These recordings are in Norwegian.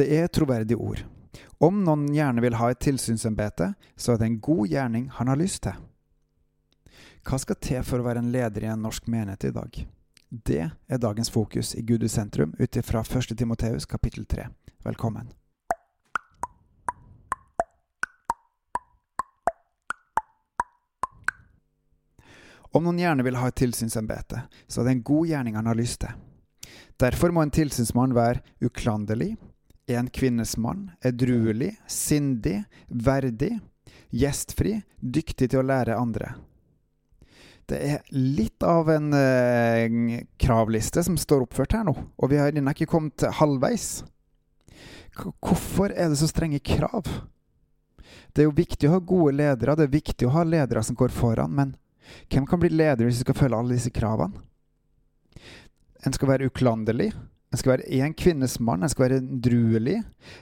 Det er troverdige ord. Om noen gjerne vil ha et tilsynsembete, så er det en god gjerning han har lyst til. Hva skal til for å være en leder i en norsk menighet i dag? Det er dagens fokus i Gud i sentrum ut ifra 1. Timoteus kapittel 3. Velkommen. Om noen gjerne vil ha et tilsynsembete, så er det en god gjerning han har lyst til. Derfor må en tilsynsmann være uklanderlig, en kvinnes mann, edruelig, sindig, verdig, gjestfri, dyktig til å lære andre. Det er litt av en eh, kravliste som står oppført her nå, og vi har ennå ikke kommet halvveis. Hvorfor er det så strenge krav? Det er jo viktig å ha gode ledere, det er viktig å ha ledere som går foran, men hvem kan bli leder hvis du skal følge alle disse kravene? En skal være uklanderlig. En skal være én kvinnes mann. En skal være druelig.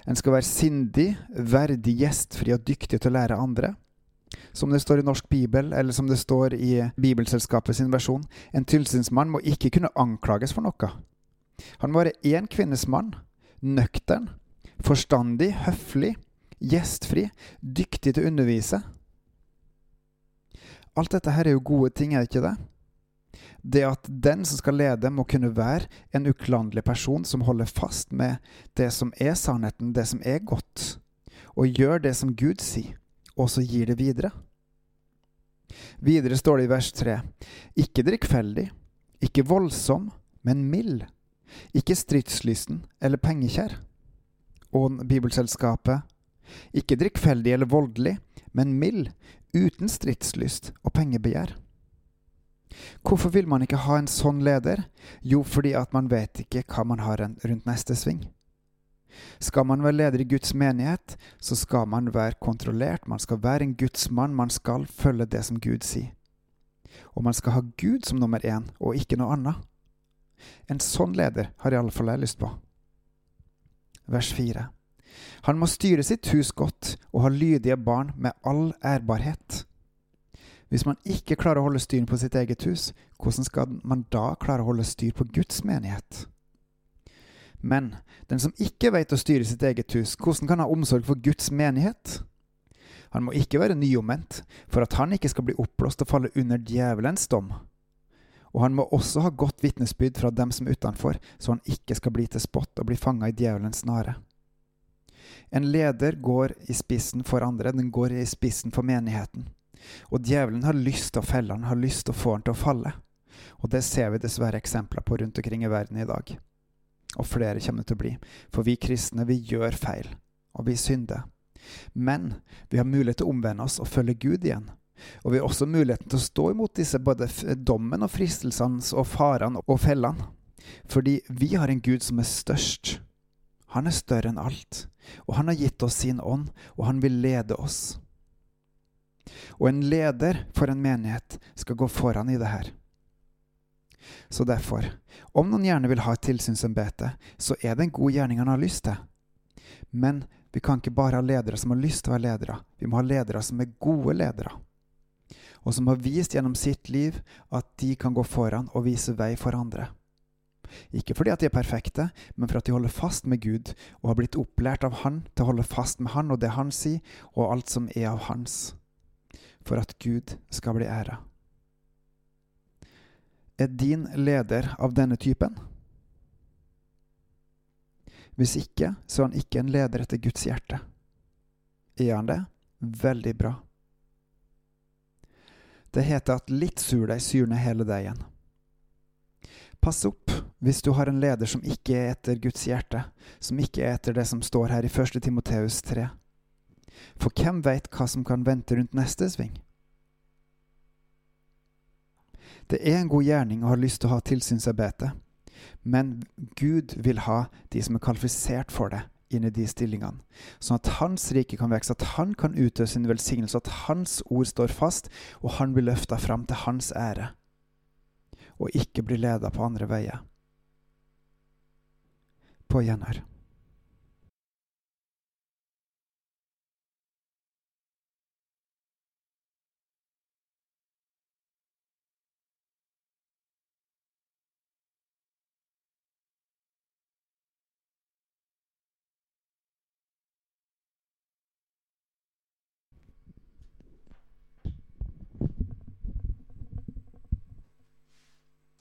En skal være sindig, verdig, gjestfri og dyktig til å lære andre. Som det står i Norsk bibel, eller som det står i Bibelselskapet sin versjon, en tilsynsmann må ikke kunne anklages for noe. Han må være én kvinnes mann, nøktern, forstandig, høflig, gjestfri, dyktig til å undervise. Alt dette her er jo gode ting, er det ikke det? Det at den som skal lede, må kunne være en uklanderlig person som holder fast med det som er sannheten, det som er godt, og gjør det som Gud sier, og så gir det videre. Videre står det i vers 3.: Ikke drikkfeldig, ikke voldsom, men mild. Ikke stridslysten eller pengekjær. Og Bibelselskapet ikke drikkfeldig eller voldelig, men mild, uten stridslyst og pengebegjær. Hvorfor vil man ikke ha en sånn leder? Jo, fordi at man vet ikke hva man har rundt neste sving. Skal man være leder i Guds menighet, så skal man være kontrollert, man skal være en Guds mann, man skal følge det som Gud sier. Og man skal ha Gud som nummer én, og ikke noe annet. En sånn leder har iallfall jeg lyst på. Vers fire. Han må styre sitt hus godt og ha lydige barn med all ærbarhet. Hvis man ikke klarer å holde styr på sitt eget hus, hvordan skal man da klare å holde styr på Guds menighet? Men den som ikke vet å styre sitt eget hus, hvordan kan ha omsorg for Guds menighet? Han må ikke være nyomvendt, for at han ikke skal bli oppblåst og falle under djevelens dom. Og han må også ha godt vitnesbyrd fra dem som er utenfor, så han ikke skal bli til spott og bli fanga i djevelens snare. En leder går i spissen for andre, den går i spissen for menigheten. Og djevelen har lyst til å felle han, har lyst til å få han til å falle. Og det ser vi dessverre eksempler på rundt omkring i verden i dag. Og flere kommer det til å bli. For vi kristne, vi gjør feil, og vi synder. Men vi har mulighet til å omvende oss og følge Gud igjen. Og vi har også muligheten til å stå imot disse både dommen og fristelsene og farene og fellene. Fordi vi har en Gud som er størst. Han er større enn alt, og han har gitt oss sin ånd, og han vil lede oss. Og en leder for en menighet skal gå foran i det her. Så derfor, om noen gjerne vil ha et tilsynsembete, så er det en god gjerning han har lyst til. Men vi kan ikke bare ha ledere som har lyst til å være ledere, vi må ha ledere som er gode ledere. Og som har vist gjennom sitt liv at de kan gå foran og vise vei for andre. Ikke fordi at de er perfekte, men for at de holder fast med Gud og har blitt opplært av Han til å holde fast med Han og det Han sier, og alt som er av Hans. For at Gud skal bli æra. Er din leder av denne typen? Hvis ikke, så er han ikke en leder etter Guds hjerte. Er han det? Veldig bra. Det heter at litt surdeig ned hele deigen. Pass opp hvis du har en leder som ikke er etter Guds hjerte, som ikke er etter det som står her i 1. Timoteus 3. For hvem veit hva som kan vente rundt neste sving? Det er en god gjerning å ha lyst til å ha tilsynsarbeidet, men Gud vil ha de som er kvalifisert for det, inn i de stillingene, sånn at Hans rike kan vokse, at Han kan utøve sin velsignelse, at Hans ord står fast, og Han blir løfta fram til Hans ære og ikke blir leda på andre veier. På gjenhør.